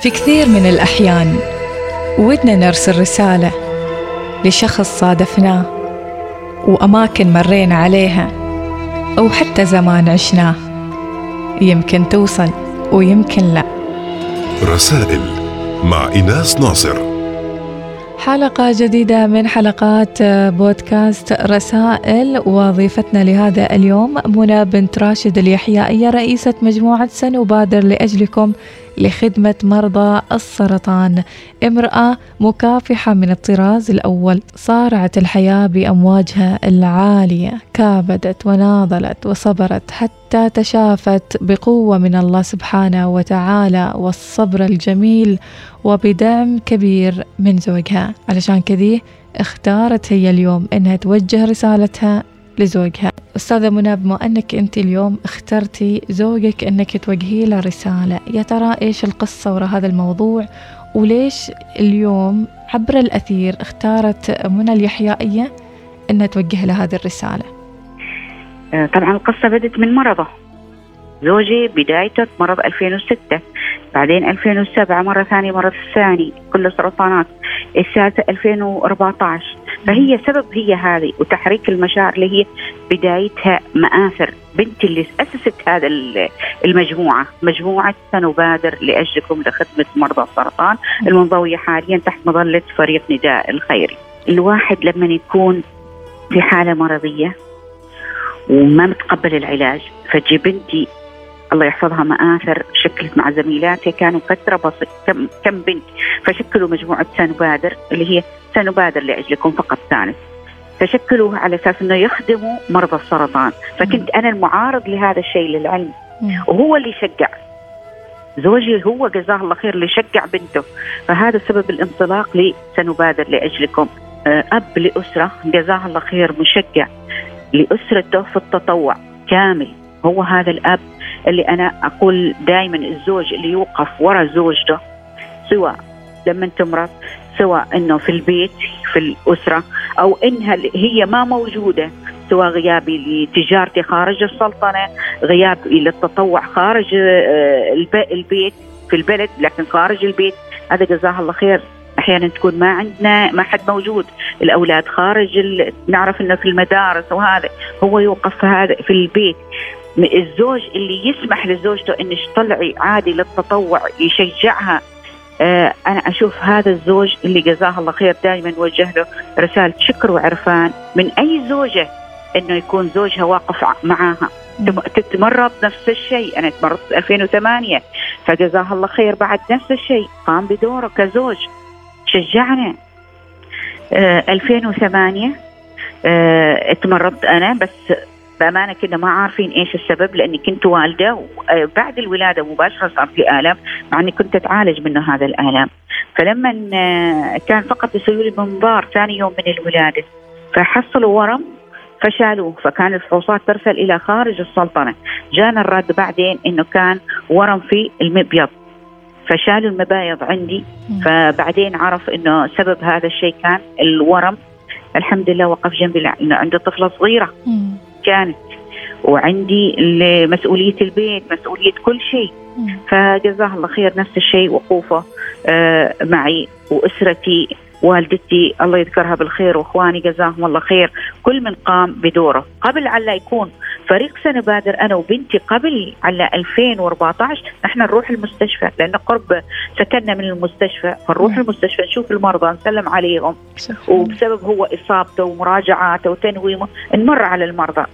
في كثير من الأحيان ودنا نرسل رسالة لشخص صادفناه وأماكن مرينا عليها أو حتى زمان عشناه. يمكن توصل ويمكن لا. رسائل مع إيناس ناصر. حلقة جديدة من حلقات بودكاست رسائل وظيفتنا لهذا اليوم منى بنت راشد اليحيائية رئيسة مجموعة سنبادر لأجلكم لخدمة مرضى السرطان. امرأة مكافحة من الطراز الأول صارعت الحياة بأمواجها العالية. كابدت وناضلت وصبرت حتى تشافت بقوة من الله سبحانه وتعالى والصبر الجميل وبدعم كبير من زوجها. علشان كذي اختارت هي اليوم إنها توجه رسالتها لزوجها. أستاذة منى بما أنك أنت اليوم اخترتي زوجك أنك توجهي له رسالة. يا ترى إيش القصة وراء هذا الموضوع؟ وليش اليوم عبر الأثير اختارت منى اليحيائية أنها توجه له هذه الرسالة؟ آه، طبعا القصة بدت من مرضه. زوجي بدايته مرض 2006 بعدين 2007 مرة ثانية مرض الثاني كل سرطانات الثالثة 2014 فهي سبب هي هذه وتحريك المشاعر اللي هي بدايتها مآثر. بنتي اللي أسست هذا المجموعة مجموعة سنبادر لأجلكم لخدمة مرضى السرطان. المنضوية حاليا تحت مظلة فريق نداء الخيري. الواحد لما يكون في حالة مرضية وما متقبل العلاج فجي بنتي الله يحفظها مآثر شكلت مع زميلاتها كانوا فترة بسيطة كم, كم بنت فشكلوا مجموعة سنبادر اللي هي سنبادر لأجلكم فقط ثالث. فشكلوها على أساس إنه يخدموا مرضى السرطان. فكنت أنا المعارض لهذا الشيء للعلم. وهو اللي شجع. زوجي هو جزاه الله خير اللي شجع بنته. فهذا سبب الانطلاق لسنبادر لأجلكم. آه، أب لأسرة جزاه الله خير مشجع. لأسرته في التطوع كامل. هو هذا الأب اللي أنا أقول دائما الزوج اللي يوقف ورا زوجته. سواء لما تمرض سواء إنه في البيت في الأسرة أو انها هي ما موجودة سواء غيابي لتجارتي خارج السلطنة غيابي للتطوع خارج آه، البيت في البلد لكن خارج البيت. هذا جزاه الله خير. أحيانا تكون ما عندنا ما حد موجود. الأولاد خارج نعرف إنه في المدارس وهذا هو يوقف هذا في البيت. الزوج اللي يسمح لزوجته إنه تطلعي عادي للتطوع يشجعها أنا أشوف هذا الزوج اللي جزاه الله خير دائما وجه له رسالة شكر وعرفان من أي زوجة إنه يكون زوجها واقف معاها. تتمرض نفس الشيء. أنا تمرضت 2008 فجزاها الله خير بعد نفس الشيء. قام بدوره كزوج. شجعنا آه 2008 آه تمرضت أنا بس بأمانة كنا ما عارفين إيش السبب لأني كنت والدة وبعد الولادة مباشرة صار في آلام مع إني كنت أتعالج منه هذا الآلام. فلما كان فقط يسوي لي منظار ثاني يوم من الولادة فحصلوا ورم فشالوه فكان الفحوصات ترسل إلى خارج السلطنة. جانا الرد بعدين إنه كان ورم في المبيض فشالوا المبايض عندي. فبعدين عرف إنه سبب هذا الشيء كان الورم. الحمد لله وقف جنبي لأنه عنده طفلة صغيرة. كانت وعندي مسؤولية البيت مسؤولية كل شيء. فجزاه الله خير نفس الشيء وقوفه آه، معي وأسرتي والدتي الله يذكرها بالخير وإخواني جزاهم الله خير. كل من قام بدوره. قبل على يكون فريق سنبادر أنا وبنتي قبل على 2014 نحن نروح المستشفى لأن قرب سكننا من المستشفى. فنروح المستشفى نشوف المرضى نسلم عليهم. وبسبب هو إصابته ومراجعاته وتنويمه نمر على المرضى.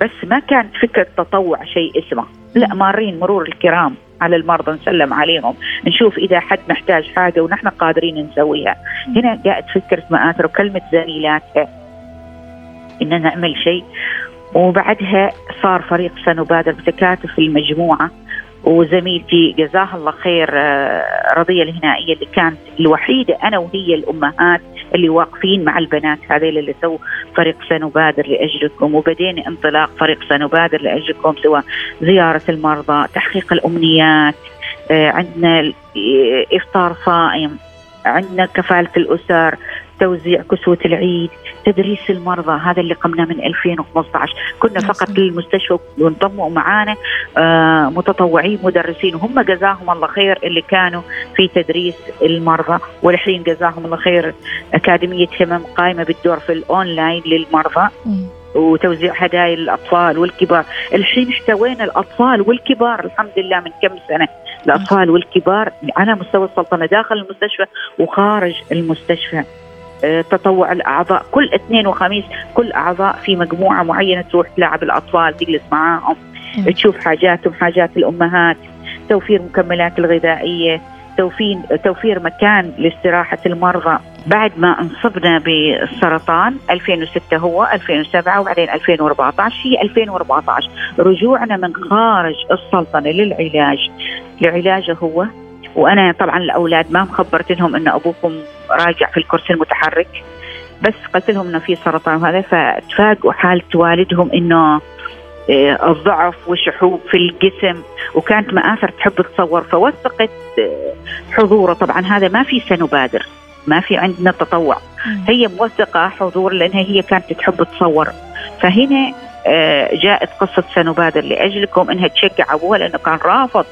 بس ما كان فكرة تطوع شيء اسمه. لا مارين مرور الكرام على المرضى نسلم عليهم. نشوف إذا حد محتاج حاجة ونحن قادرين نسويها. هنا جاءت فكره مآثر وكلمة زميلاتها. ان نعمل شيء. وبعدها صار فريق سنبادر بتكاتف في المجموعة. وزميلتي جزاها الله خير آه، رضية الهنائية اللي كانت الوحيدة أنا وهي الأمهات. اللي واقفين مع البنات هذيل اللي سووا فريق سنبادر لأجلكم. وبدينا انطلاق فريق سنبادر لأجلكم سواء زيارة المرضى تحقيق الأمنيات آه، عندنا إفطار صائم عندنا كفالة الأسر توزيع كسوة العيد تدريس المرضى هذا اللي قمنا من 2015 كنا فقط للمستشفى وانضموا معانا آه متطوعين مدرسين وهم جزاهم الله خير اللي كانوا في تدريس المرضى. والحين جزاهم الله خير أكاديمية همم قائمة بالدور في الأونلاين للمرضى وتوزيع هدايا للأطفال والكبار، الحين احتوينا الأطفال والكبار الحمد لله من كم سنة، الأطفال والكبار على مستوى السلطنة داخل المستشفى وخارج المستشفى. آه، تطوع الأعضاء. كل اثنين وخميس كل أعضاء في مجموعة معينة تروح تلعب الأطفال تجلس معاهم تشوف حاجاتهم حاجات الأمهات توفير مكملات الغذائية توفير توفير مكان لاستراحة المرضى. بعد ما انصبنا بالسرطان 2006 هو 2007 وبعدين 2014 هي 2014 رجوعنا من خارج السلطنة للعلاج. لعلاجه هو وأنا طبعا الأولاد ما مخبرت لهم إن أبوكم راجع في الكرسي المتحرك بس قلت لهم إنه في سرطان وهذا فتفاجئوا حاله والدهم إنه آه، الضعف والشحوب في الجسم وكانت مآثر تحب تصور فوثقت آه، حضوره. طبعا هذا ما في سنبادر ما في عندنا تطوع. هي موثقة حضور لأنها هي كانت تحب تصور فهنا آه، جاءت قصة سنبادر لأجلكم أنها تشجع أبوها لأنه كان رافض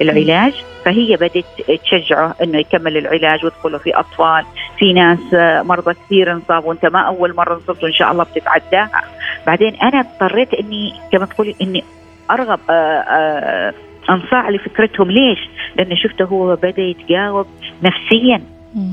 العلاج فهي بدت تشجعه إنه يكمل العلاج ويدخلوا في أطفال في ناس آه، مرضى كثير انصابوا وانت ما أول مرة انصبت وإن شاء الله بتتعداها. بعدين أنا اضطريت إني كما تقولي إني أرغب آآ آه، آآ أنصاع لفكرتهم. ليش؟ لأن شفته هو بدأ يتجاوب نفسيا.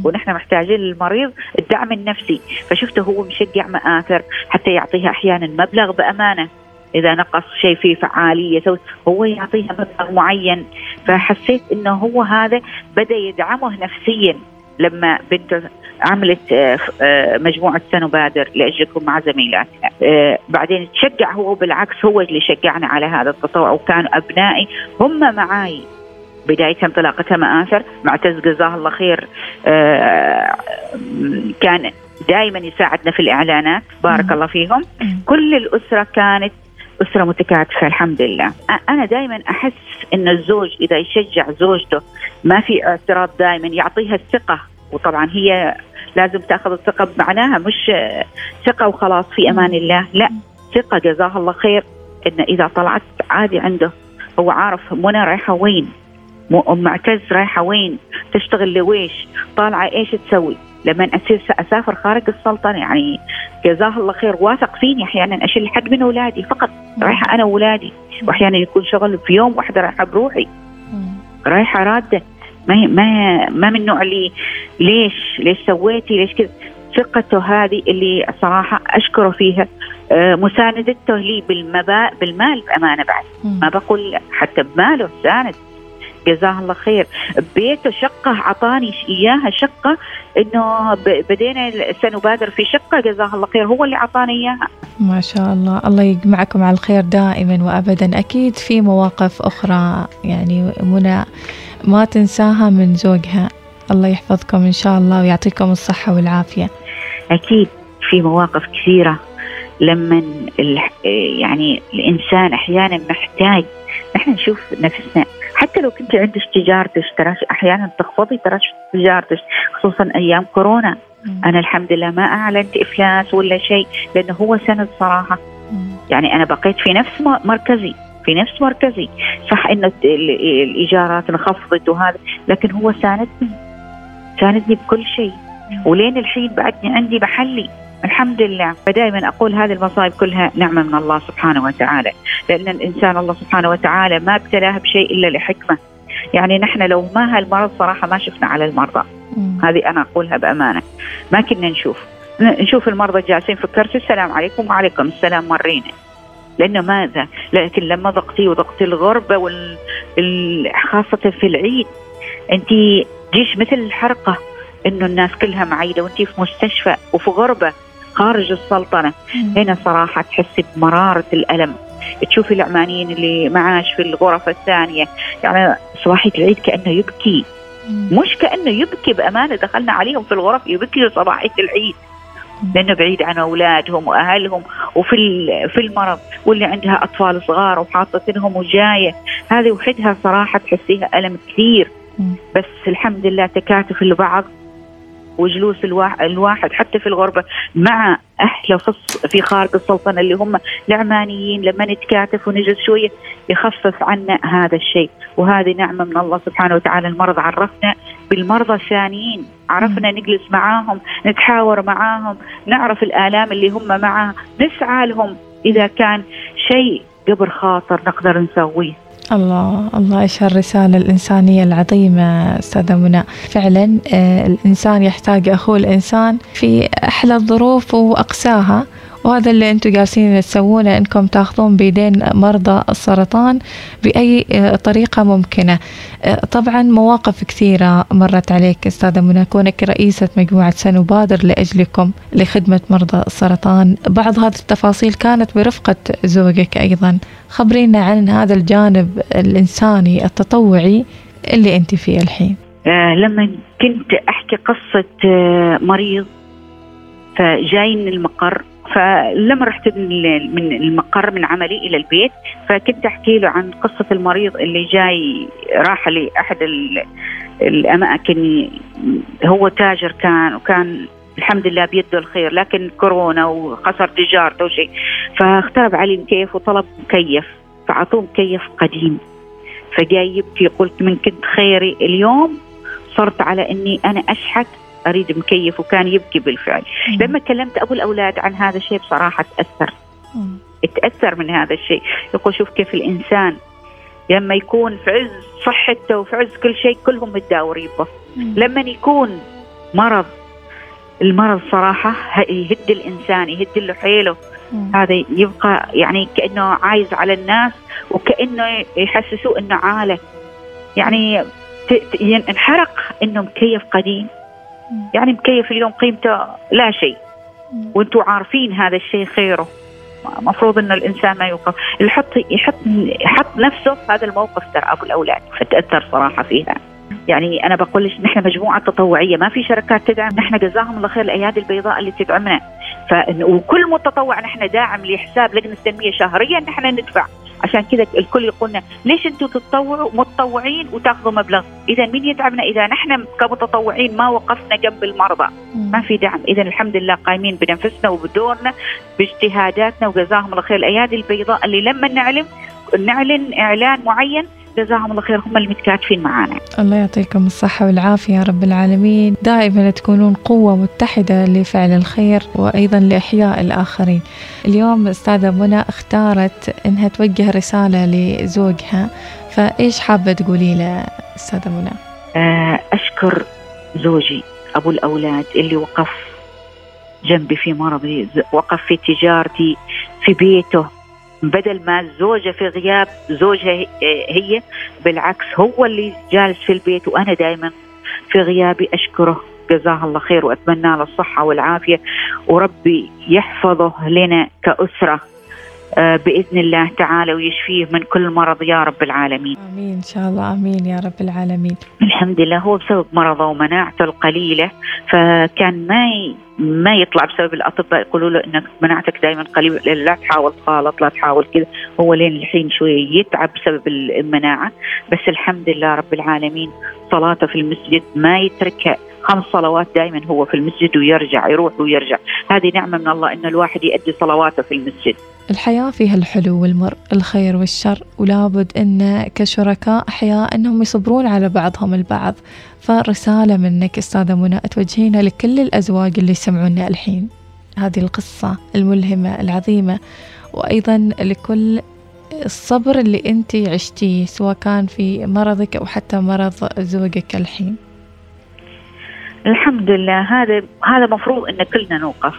ونحن محتاجين للمريض الدعم النفسي. فشفته هو مشجع مآثر حتى يعطيها أحيانا مبلغ بأمانة. إذا نقص شيء فيه فعالية هو يعطيها مبلغ معين. فحسيت أنه هو هذا بدأ يدعمه نفسيا. لما بنته عملت آه، آه، مجموعة سنبادر لأجلكم مع زميلاتها. آه، بعدين تشجع هو بالعكس هو اللي شجعني على هذا التطوع. وكانوا أبنائي هم معاي. بداية انطلاقتها مآثر معتز جزاه الله خير. كان دائما يساعدنا في الإعلانات. بارك الله فيهم. كل الأسرة كانت أسرة متكاتفة الحمد لله. أنا دائما أحس أن الزوج إذا يشجع زوجته ما في اعتراض دائما يعطيها الثقة. وطبعا هي لازم تأخذ الثقة بمعناها مش ثقة وخلاص في أمان الله. لا ثقة جزاها الله خير إن إذا طلعت عادي عنده. هو عارف منى رايحة وين؟ ام معتز رايحة وين؟ تشتغل لويش؟ طالعة إيش تسوي؟ لما أسير اسافر خارج السلطنة. يعني جزاه الله خير. واثق فيني أحيانا أشيل حد من أولادي فقط. رايحة أنا وأولادي. وأحيانا يكون شغل في يوم واحدة رايحة بروحي. رايحة رادة. ما ما ما من النوع اللي ليش؟ ليش سويتي؟ ليش كذا؟ ثقته هذه اللي صراحة أشكره فيها آه، مساندته لي بالمبا بالمال بأمانة بعد. ما بقول حتى بماله ساند. جزاه الله خير. بيته شقة أعطاني إياها شقة إنه بدينا سنبادر في شقة جزاه الله خير. هو اللي أعطاني إياها. ما شاء الله. الله يجمعكم على الخير دائما وأبدا. أكيد في مواقف أخرى يعني منى ما تنساها من زوجها. الله يحفظكم إن شاء الله ويعطيكم الصحة والعافية. أكيد في مواقف كثيرة لما يعني الإنسان أحيانا محتاج. نحن نشوف نفسنا حتى لو كنت عندك تجارتك ترى أحيانا تخفضي ترى تجارتك خصوصا أيام كورونا. أنا الحمد لله ما أعلنت إفلاس ولا شيء لأنه هو سند صراحة. يعني أنا بقيت في نفس مركزي في نفس مركزي. صح إنه الإيجارات انخفضت وهذا لكن هو ساندني. ساندني بكل شيء. ولين الحين بعدني عندي محلي. الحمد لله. فدائما أقول هذه المصائب كلها نعمة من الله سبحانه وتعالى. لأن الإنسان الله سبحانه وتعالى ما ابتلاه بشيء إلا لحكمة. يعني نحن لو ما هالمرض صراحة ما شفنا على المرضى. هذه أنا أقولها بأمانة. ما كنا نشوف. نشوف المرضى جالسين في الكرسي. السلام عليكم وعليكم السلام. مرينا لأنه ماذا؟ لكن لما ضغطي وضغطي الغربة وال... خاصة في العيد أنت جيش مثل الحرقة. إنه الناس كلها معيدة وأنت في مستشفى وفي غربة. خارج السلطنة. هنا صراحة تحسي بمرارة الألم. تشوفي العمانيين اللي معاش في الغرف الثانية. يعني صباحيه العيد كأنه يبكي. مش كأنه يبكي بأمانة دخلنا عليهم في الغرف يبكي صباحيه العيد لأنه بعيد عن أولادهم وأهلهم وفي في المرض واللي عندها أطفال صغار وحاطه لهم وجاية. هذه وحدها صراحة تحسيها ألم كثير. بس الحمد لله تكاتف البعض. وجلوس الواحد حتى في الغربة مع أهله في خارج السلطنة اللي هم العمانيين لما نتكاتف ونجلس شوية يخفف عنا هذا الشيء. وهذه نعمة من الله سبحانه وتعالى. المرض عرفنا بالمرضى الثانيين عرفنا نجلس معاهم نتحاور معاهم نعرف الآلام اللي هم معها نسعى لهم إذا كان شيء قبل خاطر نقدر نسويه. الله الله إيش هالرسالة الإنسانية العظيمة أستاذة منى. فعلا آه، الإنسان يحتاج أخوه الإنسان في أحلى الظروف وأقساها. وهذا اللي أنتم جالسين تسوونه انكم تاخذون بيدين مرضى السرطان بأي آه، طريقة ممكنة. آه، طبعا مواقف كثيرة مرت عليك أستاذة منى كونك رئيسة مجموعة سنبادر لأجلكم لخدمة مرضى السرطان، بعض هذه التفاصيل كانت برفقة زوجك أيضا. خبرينا عن هذا الجانب الإنساني التطوعي اللي أنت فيه الحين. آه لما كنت أحكي قصة مريض فجاي من المقر فلما رحت من المقر من عملي إلى البيت فكنت أحكي له عن قصة المريض اللي جاي راح لأحد الأماكن. هو تاجر كان وكان الحمد لله بيده الخير لكن كورونا وخسر تجارته وشيء فاخترب علي مكيف وطلب مكيف فأعطوه مكيف قديم. فجاي يبكي قلت من كنت خيري اليوم صرت على إني أنا أشحت أريد مكيف وكان يبكي بالفعل. مم. لما كلمت أبو الأولاد عن هذا الشيء بصراحة تأثر. مم. تأثر من هذا الشيء. يقول شوف كيف الإنسان لما يكون في عز صحته وفي عز كل شيء كلهم متداورين به. لما يكون مرض المرض صراحة يهد الإنسان يهد له حيله. هذا يبقى يعني كأنه عايز على الناس وكأنه يحسسوه إنه عاله يعني انحرق إنه مكيف قديم. يعني مكيف اليوم قيمته لا شيء. وأنتم عارفين هذا الشيء خيره. مفروض إن الإنسان ما يوقف. يحط يحط يحط نفسه في هذا الموقف ترى أبو الأولاد. فتأثر صراحة فيها. يعني أنا بقول لك نحن مجموعة تطوعية. ما في شركات تدعم. نحن جزاهم الله خير الأيادي البيضاء اللي تدعمنا. ف وكل متطوع نحن داعم لحساب لجنة التنميه شهريا نحن ندفع. عشان كذا الكل يقولنا ليش أنتم تتطوعوا متطوعين وتاخذوا مبلغ؟ إذا مين يدعمنا؟ إذا نحن كمتطوعين ما وقفنا جنب المرضى. ما في دعم. إذا الحمد لله قايمين بنفسنا وبدورنا باجتهاداتنا وجزاهم الله خير. الأيادي البيضاء اللي لما نعلم نعلن إعلان معين جزاهم الله خير هم المتكاتفين معنا الله يعطيكم الصحة والعافية يا رب العالمين. دائما تكونون قوة متحدة لفعل الخير وأيضا لإحياء الآخرين. اليوم أستاذة منى اختارت أنها توجه رسالة لزوجها. فإيش حابة تقولي له أستاذة منى؟ آه، أشكر زوجي أبو الأولاد اللي وقف جنبي في مرضي وقف في تجارتي في بيته. بدل ما الزوجه في غياب زوجها هي بالعكس هو اللي جالس في البيت وأنا دائما في غيابي أشكره. جزاه الله خير وأتمنى له الصحة والعافية. وربي يحفظه لنا كأسرة. بإذن الله تعالى ويشفيه من كل مرض يا رب العالمين. آمين إن شاء الله آمين يا رب العالمين. الحمد لله هو بسبب مرضه ومناعته القليلة فكان ما ما يطلع بسبب الأطباء يقولوا له إنك مناعتك دائما قليلة لا تحاول تخالط لا تحاول كذا هو لين الحين شوية يتعب بسبب المناعة بس الحمد لله رب العالمين صلاته في المسجد ما يتركها خمس صلوات دائما هو في المسجد ويرجع يروح ويرجع. هذه نعمة من الله ان الواحد يؤدي صلواته في المسجد. الحياة فيها الحلو والمر الخير والشر ولابد أن كشركاء أحياء أنهم يصبرون على بعضهم البعض. فرسالة منك أستاذة منى توجهينها لكل الأزواج اللي يسمعونا الحين. هذه القصة الملهمة العظيمة وأيضا لكل الصبر اللي أنت عشتيه سواء كان في مرضك أو حتى مرض زوجك الحين. الحمد لله هذا هذا مفروض إن كلنا نوقف.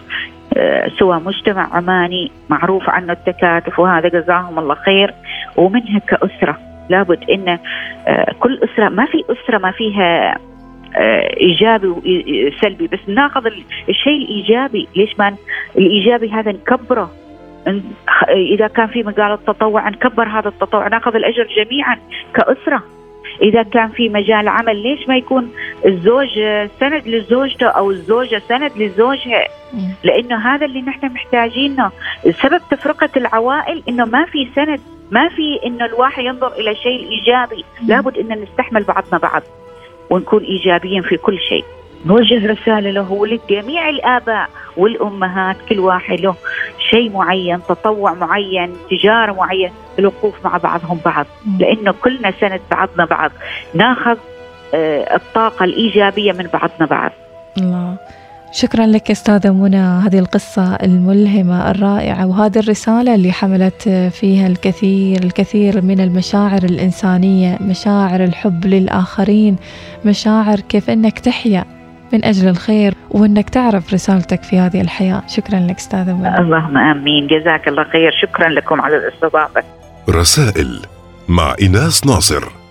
آه، سوى مجتمع عماني معروف عنه التكاتف وهذا جزاهم الله خير. ومنها كأسرة لابد إن آه، كل أسرة ما في أسرة ما فيها آه، إيجابي وسلبي بس ناخذ الشيء الإيجابي. ليش ما الإيجابي هذا نكبره؟ إذا كان في مجال التطوع نكبر هذا التطوع. ناخذ الأجر جميعا كأسرة. إذا كان في مجال عمل ليش ما يكون الزوج سند لزوجته أو الزوجة سند لزوجها؟ لأنه هذا اللي نحن محتاجينه. سبب تفرقة العوائل إنه ما في سند ما في إنه الواحد ينظر إلى الشيء الايجابي لابد ان نستحمل بعضنا بعض ونكون إيجابيين في كل شيء. نوجه رسالة له ولجميع الآباء والأمهات كل واحد له شيء معين تطوع معين تجارة معين الوقوف مع بعضهم بعض. لأنه كلنا سند بعضنا بعض. ناخذ آه، الطاقة الإيجابية من بعضنا بعض. الله. شكرا لك أستاذة منى. هذه القصة الملهمة الرائعة وهذه الرسالة اللي حملت فيها الكثير الكثير من المشاعر الإنسانية مشاعر الحب للآخرين مشاعر كيف إنك تحيا من أجل الخير وإنك تعرف رسالتك في هذه الحياة. شكرا لك أستاذة منى. اللهم آمين. جزاك الله خير. شكرا لكم على الاستضافة. رسائل مع إيناس ناصر.